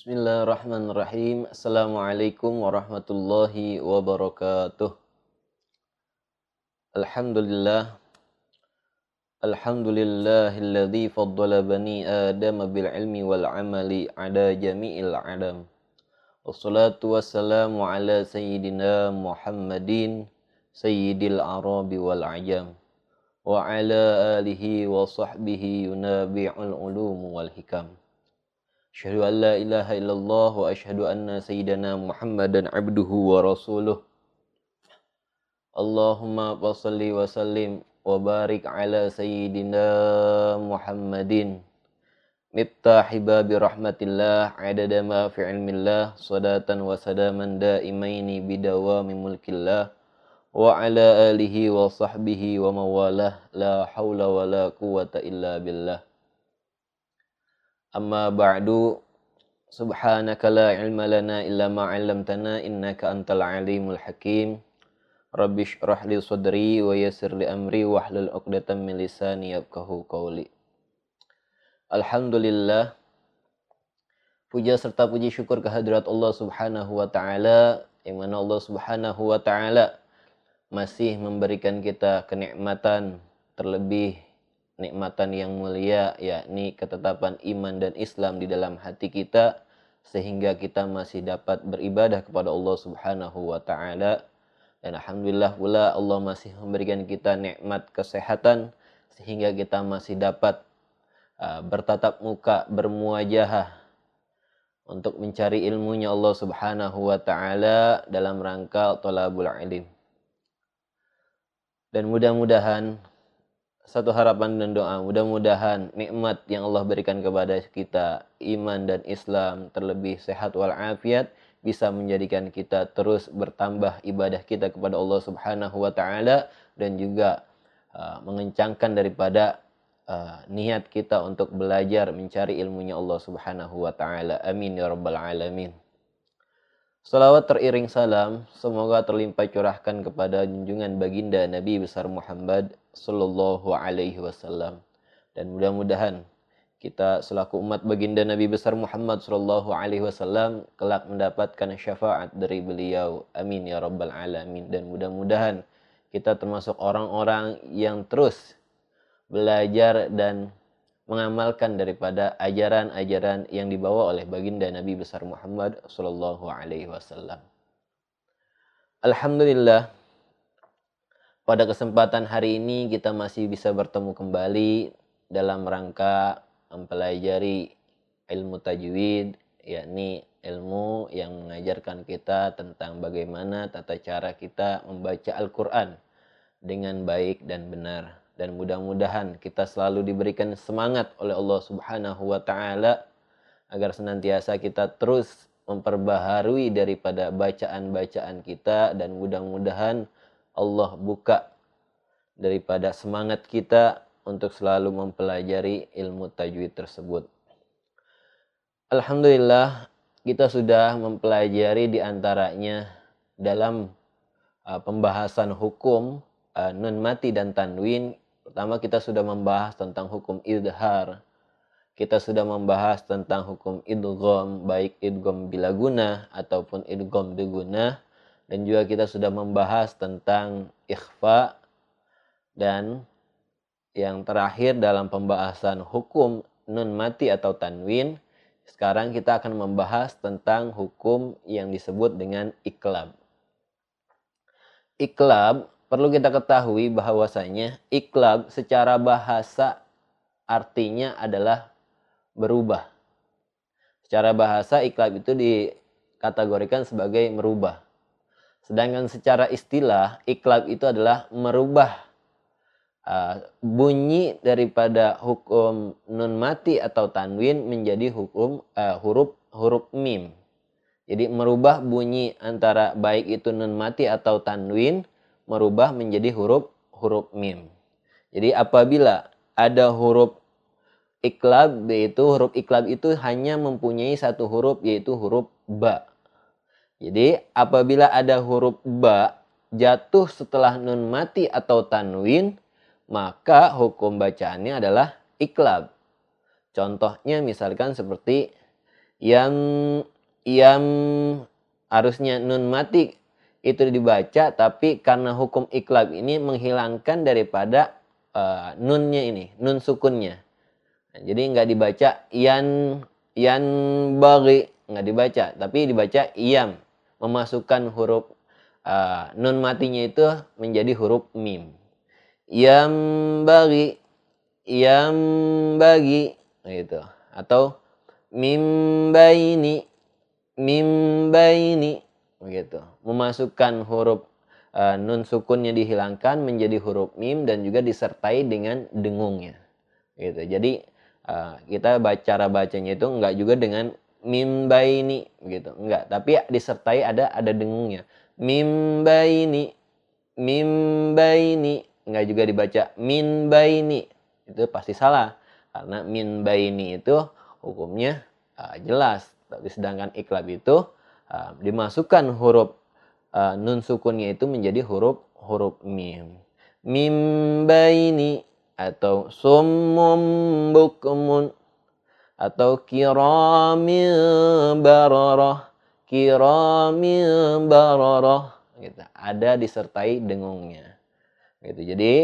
Bismillahirrahmanirrahim. Assalamualaikum warahmatullahi wabarakatuh. Alhamdulillah. Alhamdulillahilladzi faddala bani Adam bil ilmi wal amali ada jami'il adam. Wassalatu wassalamu ala sayyidina Muhammadin sayyidil arabi wal ajam. Wa ala alihi wa sahbihi yunabi'ul ulum wal hikam. Asyhadu an la ilaha illallah wa asyhadu anna sayyidana Muhammadan abduhu wa rasuluh. Allahumma salli wa sallim wa barik ala sayyidina Muhammadin. Miftahi babi rahmatillah adada ma fi ilmillah sadatan wa sadaman daimaini bidawami mulkillah wa ala alihi wa sahbihi wa mawalah la hawla wa illa billah. Amma ba'du Subhanaka la ilma lana illa ma'alamtana innaka antal alimul hakim. Rabbi syurah li sudri wa yasir li amri wa hlul uqdatan min lisani yabkahu qawli. Alhamdulillah Puja serta puji syukur kehadirat Allah subhanahu wa ta'ala Yang mana Allah subhanahu wa ta'ala Masih memberikan kita kenikmatan Terlebih nikmatan yang mulia yakni ketetapan iman dan Islam di dalam hati kita sehingga kita masih dapat beribadah kepada Allah Subhanahu wa taala dan alhamdulillah pula Allah masih memberikan kita nikmat kesehatan sehingga kita masih dapat uh, bertatap muka bermuajahah untuk mencari ilmunya Allah Subhanahu wa taala dalam rangka thalabul ilm. Dan mudah-mudahan satu harapan dan doa. Mudah-mudahan nikmat yang Allah berikan kepada kita, iman dan Islam, terlebih sehat walafiat, bisa menjadikan kita terus bertambah ibadah kita kepada Allah Subhanahu wa taala dan juga uh, mengencangkan daripada uh, niat kita untuk belajar mencari ilmunya Allah Subhanahu wa taala. Amin ya rabbal alamin. Salawat teriring salam semoga terlimpah curahkan kepada junjungan baginda Nabi besar Muhammad sallallahu alaihi wasallam dan mudah-mudahan kita selaku umat baginda Nabi besar Muhammad sallallahu alaihi wasallam kelak mendapatkan syafaat dari beliau. Amin ya rabbal alamin dan mudah-mudahan kita termasuk orang-orang yang terus belajar dan mengamalkan daripada ajaran-ajaran yang dibawa oleh baginda Nabi besar Muhammad sallallahu alaihi wasallam. Alhamdulillah pada kesempatan hari ini kita masih bisa bertemu kembali dalam rangka mempelajari ilmu tajwid yakni ilmu yang mengajarkan kita tentang bagaimana tata cara kita membaca Al-Qur'an dengan baik dan benar dan mudah-mudahan kita selalu diberikan semangat oleh Allah Subhanahu wa taala agar senantiasa kita terus memperbaharui daripada bacaan-bacaan kita dan mudah-mudahan Allah buka daripada semangat kita untuk selalu mempelajari ilmu tajwid tersebut. Alhamdulillah kita sudah mempelajari di antaranya dalam uh, pembahasan hukum uh, nun mati dan tanwin Pertama kita sudah membahas tentang hukum idhar. Kita sudah membahas tentang hukum idgham, baik idgham bila guna ataupun idgham diguna. Dan juga kita sudah membahas tentang ikhfa dan yang terakhir dalam pembahasan hukum nun mati atau tanwin. Sekarang kita akan membahas tentang hukum yang disebut dengan iklab. Iklab perlu kita ketahui bahwasanya iklab secara bahasa artinya adalah berubah. Secara bahasa iklab itu dikategorikan sebagai merubah. Sedangkan secara istilah iklab itu adalah merubah uh, bunyi daripada hukum nun mati atau tanwin menjadi hukum uh, huruf huruf mim. Jadi merubah bunyi antara baik itu nun mati atau tanwin merubah menjadi huruf huruf mim. Jadi apabila ada huruf iklab yaitu huruf iklab itu hanya mempunyai satu huruf yaitu huruf ba. Jadi apabila ada huruf ba jatuh setelah nun mati atau tanwin maka hukum bacaannya adalah iklab. Contohnya misalkan seperti Yam yam harusnya nun mati itu dibaca tapi karena hukum iklab ini menghilangkan daripada uh, nunnya ini, nun sukunnya. Nah, jadi nggak dibaca yan yan bagi nggak dibaca, tapi dibaca iyam memasukkan huruf uh, nun matinya itu menjadi huruf mim. Yam bagi yam bagi gitu atau mim baini mim baini begitu. Memasukkan huruf uh, nun sukunnya dihilangkan menjadi huruf mim dan juga disertai dengan dengungnya. Gitu jadi uh, kita baca cara bacanya itu enggak juga dengan mim baini gitu enggak tapi disertai ada ada dengungnya. Mim baini mim baini enggak juga dibaca min baini itu pasti salah. Karena min baini itu hukumnya uh, jelas. Tapi sedangkan iklab itu uh, dimasukkan huruf uh, nun sukunnya itu menjadi huruf huruf mim. Mim baini atau summum bukmun atau kiramil bararah kiramil bararah gitu. Ada disertai dengungnya. Gitu. Jadi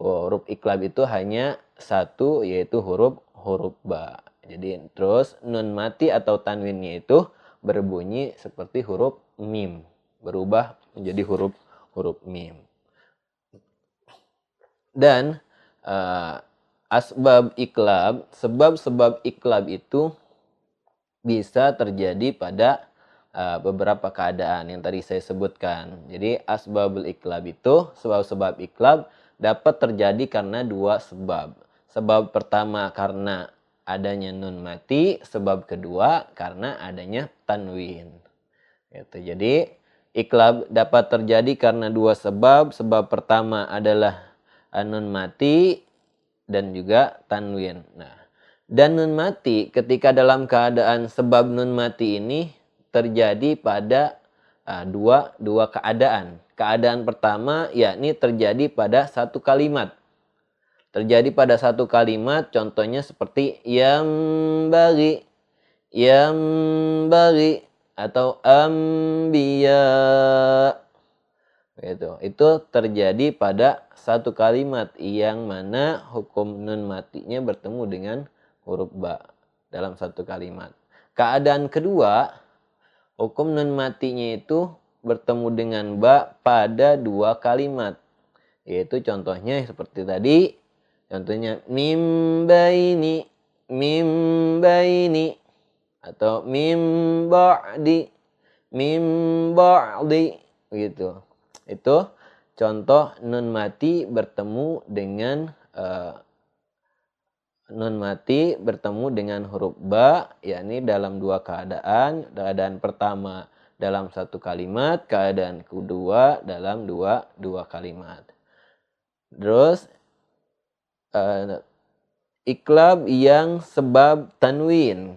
huruf iklab itu hanya satu yaitu huruf huruf ba. Jadi terus nun mati atau tanwinnya itu berbunyi seperti huruf mim, berubah menjadi huruf huruf mim. Dan uh, asbab iklab, sebab-sebab iklab itu bisa terjadi pada uh, beberapa keadaan yang tadi saya sebutkan. Jadi asbabul iklab itu, sebab-sebab iklab dapat terjadi karena dua sebab. Sebab pertama karena adanya nun mati, sebab kedua karena adanya tanwin. Gitu. Jadi iklab dapat terjadi karena dua sebab. Sebab pertama adalah nun mati dan juga tanwin. Nah, dan nun mati ketika dalam keadaan sebab nun mati ini terjadi pada uh, dua dua keadaan. Keadaan pertama yakni terjadi pada satu kalimat terjadi pada satu kalimat contohnya seperti yang bagi yang bagi atau ambiya itu itu terjadi pada satu kalimat yang mana hukum nun matinya bertemu dengan huruf ba dalam satu kalimat. Keadaan kedua hukum nun matinya itu bertemu dengan ba pada dua kalimat yaitu contohnya seperti tadi Contohnya mim baini mim baini atau mim ba'di mim ba'di gitu. Itu contoh nun mati bertemu dengan uh, nun mati bertemu dengan huruf ba yakni dalam dua keadaan. Keadaan pertama dalam satu kalimat, keadaan kedua dalam dua dua kalimat. Terus uh, iklab yang sebab tanwin.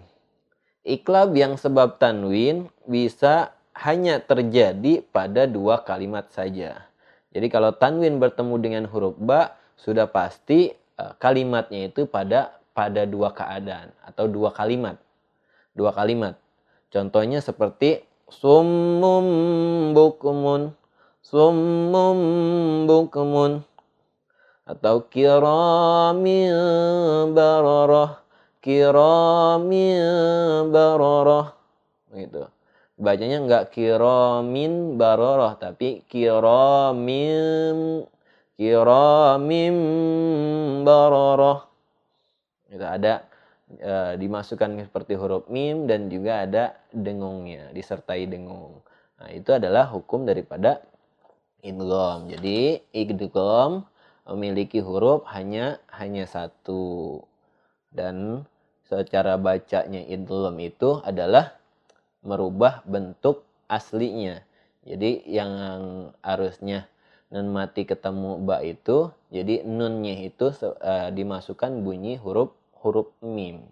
Iklab yang sebab tanwin bisa hanya terjadi pada dua kalimat saja. Jadi kalau tanwin bertemu dengan huruf ba sudah pasti uh, kalimatnya itu pada pada dua keadaan atau dua kalimat. Dua kalimat. Contohnya seperti summum bukmun summum bukmun atau kiramin bararah kiramin bararah. Gitu. Bacanya enggak kiramin bararah tapi kiramin kiramin bararah. Itu ada e, dimasukkan seperti huruf mim dan juga ada dengungnya disertai dengung. Nah itu adalah hukum daripada idgham jadi idgham memiliki huruf hanya hanya satu dan secara bacanya idgham itu adalah merubah bentuk aslinya. Jadi yang harusnya nun mati ketemu ba itu, jadi nunnya itu uh, dimasukkan bunyi huruf huruf mim.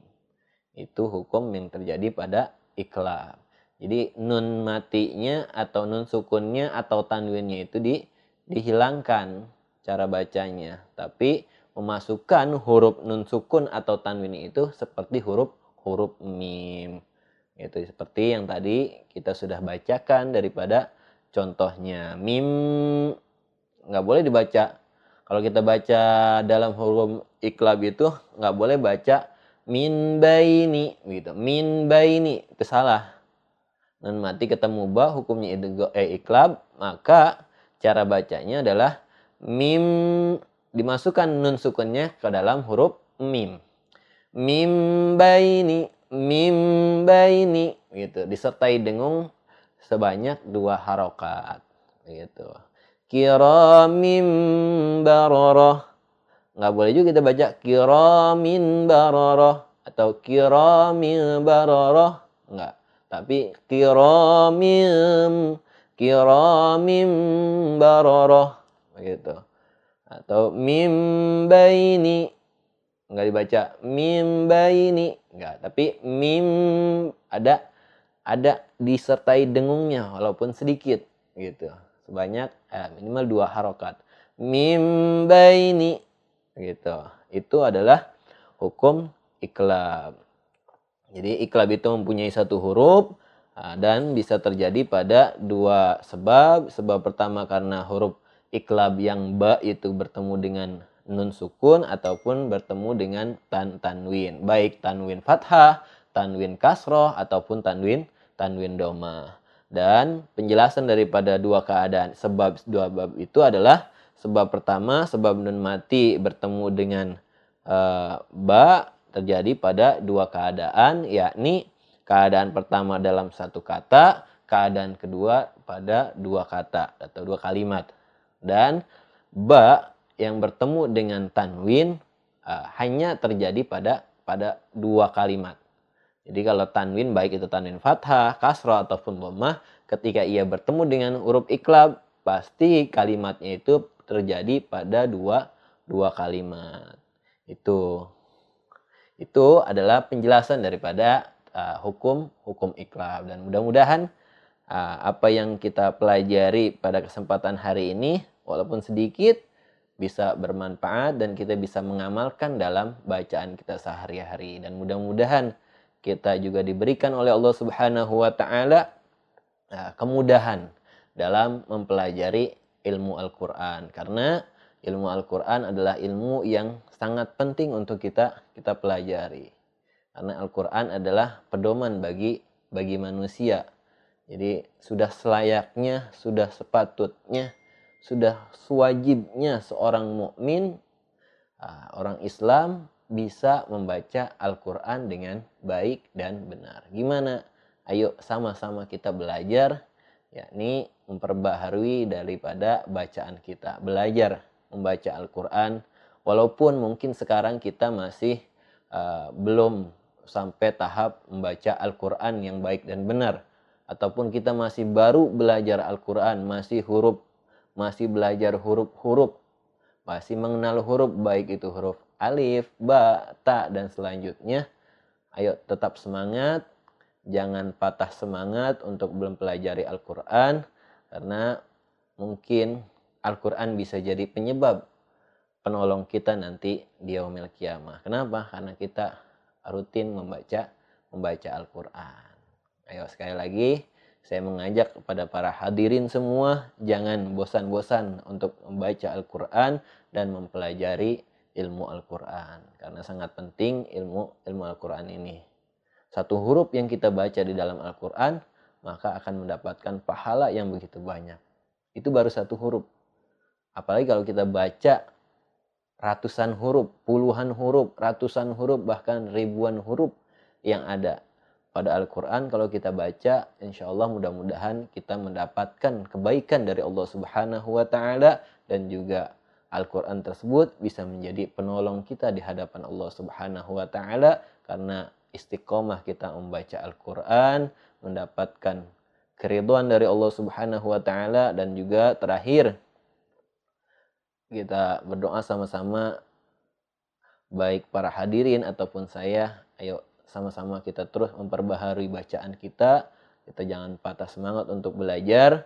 Itu hukum yang terjadi pada iklab. Jadi nun matinya atau nun sukunnya atau tanwinnya itu di, dihilangkan cara bacanya. Tapi memasukkan huruf nun sukun atau tanwin itu seperti huruf huruf mim. Itu seperti yang tadi kita sudah bacakan daripada contohnya mim nggak boleh dibaca. Kalau kita baca dalam huruf iklab itu nggak boleh baca min baini gitu. Min baini itu salah. Nun mati ketemu ba hukumnya eh, iklab maka cara bacanya adalah mim dimasukkan nun sukunnya ke dalam huruf mim. Mim baini mim baini gitu. Disertai dengung sebanyak dua harokat gitu. Kiramim baroroh. Nggak boleh juga kita baca kiramin baroroh atau kiramin baroroh. Nggak. Tapi kiramim kiramim baroroh begitu atau mim baini. Nggak dibaca. Mim baini. Nggak tapi mim ada ada disertai dengungnya walaupun sedikit gitu. Sebanyak eh, minimal dua harokat. Mim baini gitu. Itu adalah hukum iklab jadi iklab itu mempunyai satu huruf ah, dan bisa terjadi pada dua sebab. Sebab pertama karena huruf iklab yang ba itu bertemu dengan nun sukun ataupun bertemu dengan tan tanwin. Baik tanwin fathah tanwin kasroh ataupun tanwin tanwin doma. Dan penjelasan daripada dua keadaan sebab dua bab itu adalah sebab pertama sebab nun mati bertemu dengan uh, ba terjadi pada dua keadaan yakni keadaan pertama dalam satu kata keadaan kedua pada dua kata atau dua kalimat dan ba yang bertemu dengan tanwin uh, hanya terjadi pada pada dua kalimat. Jadi kalau tanwin baik itu tanwin fathah, kasroh ataupun dhammah, ketika ia bertemu dengan huruf iklab, pasti kalimatnya itu terjadi pada dua dua kalimat. Itu itu adalah penjelasan daripada uh, hukum hukum iklab dan mudah-mudahan apa yang kita pelajari pada kesempatan hari ini walaupun sedikit bisa bermanfaat dan kita bisa mengamalkan dalam bacaan kita sehari-hari dan mudah-mudahan kita juga diberikan oleh Allah Subhanahu wa taala uh, kemudahan dalam mempelajari ilmu Al-Qur'an karena ilmu Al-Qur'an adalah ilmu yang sangat penting untuk kita kita pelajari. Karena Al-Qur'an adalah pedoman bagi bagi manusia. Jadi sudah selayaknya, sudah sepatutnya sudah sewajibnya seorang mukmin ah, orang Islam bisa membaca Al-Quran dengan baik dan benar. Gimana? Ayo sama-sama kita belajar, yakni memperbaharui daripada bacaan kita. Belajar membaca Al-Quran, walaupun mungkin sekarang kita masih uh, belum sampai tahap membaca Al-Quran yang baik dan benar. Ataupun kita masih baru belajar Al-Quran, masih huruf masih belajar huruf-huruf, masih mengenal huruf baik itu huruf alif, ba, ta dan selanjutnya. Ayo tetap semangat, jangan patah semangat untuk belum pelajari Al-Qur'an karena mungkin Al-Qur'an bisa jadi penyebab penolong kita nanti di yaumil kiamah. Kenapa? Karena kita rutin membaca membaca Al-Qur'an. Ayo sekali lagi saya mengajak kepada para hadirin semua jangan bosan-bosan untuk membaca Al-Qur'an dan mempelajari ilmu Al-Qur'an karena sangat penting ilmu ilmu Al-Qur'an ini. Satu huruf yang kita baca di dalam Al-Qur'an maka akan mendapatkan pahala yang begitu banyak. Itu baru satu huruf. Apalagi kalau kita baca ratusan huruf, puluhan huruf, ratusan huruf, bahkan ribuan huruf yang ada pada Al-Quran. Kalau kita baca insya Allah mudah-mudahan kita mendapatkan kebaikan dari Allah Subhanahu wa Ta'ala dan juga Al-Quran tersebut bisa menjadi penolong kita di hadapan Allah Subhanahu wa Ta'ala. Karena istiqomah kita membaca Al-Quran mendapatkan keriduan dari Allah Subhanahu wa Ta'ala dan juga terakhir kita berdoa sama-sama baik para hadirin ataupun saya ayo sama-sama kita terus memperbaharui bacaan kita. Kita jangan patah semangat untuk belajar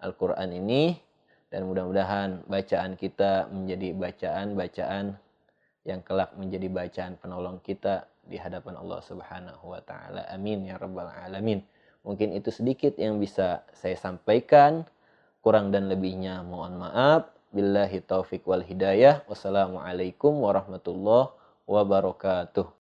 Al-Quran ini. Dan mudah-mudahan bacaan kita menjadi bacaan-bacaan yang kelak menjadi bacaan penolong kita di hadapan Allah Subhanahu wa taala. Amin ya rabbal alamin. Mungkin itu sedikit yang bisa saya sampaikan. Kurang dan lebihnya mohon maaf. Billahi taufik wal hidayah. Wassalamualaikum warahmatullahi wabarakatuh.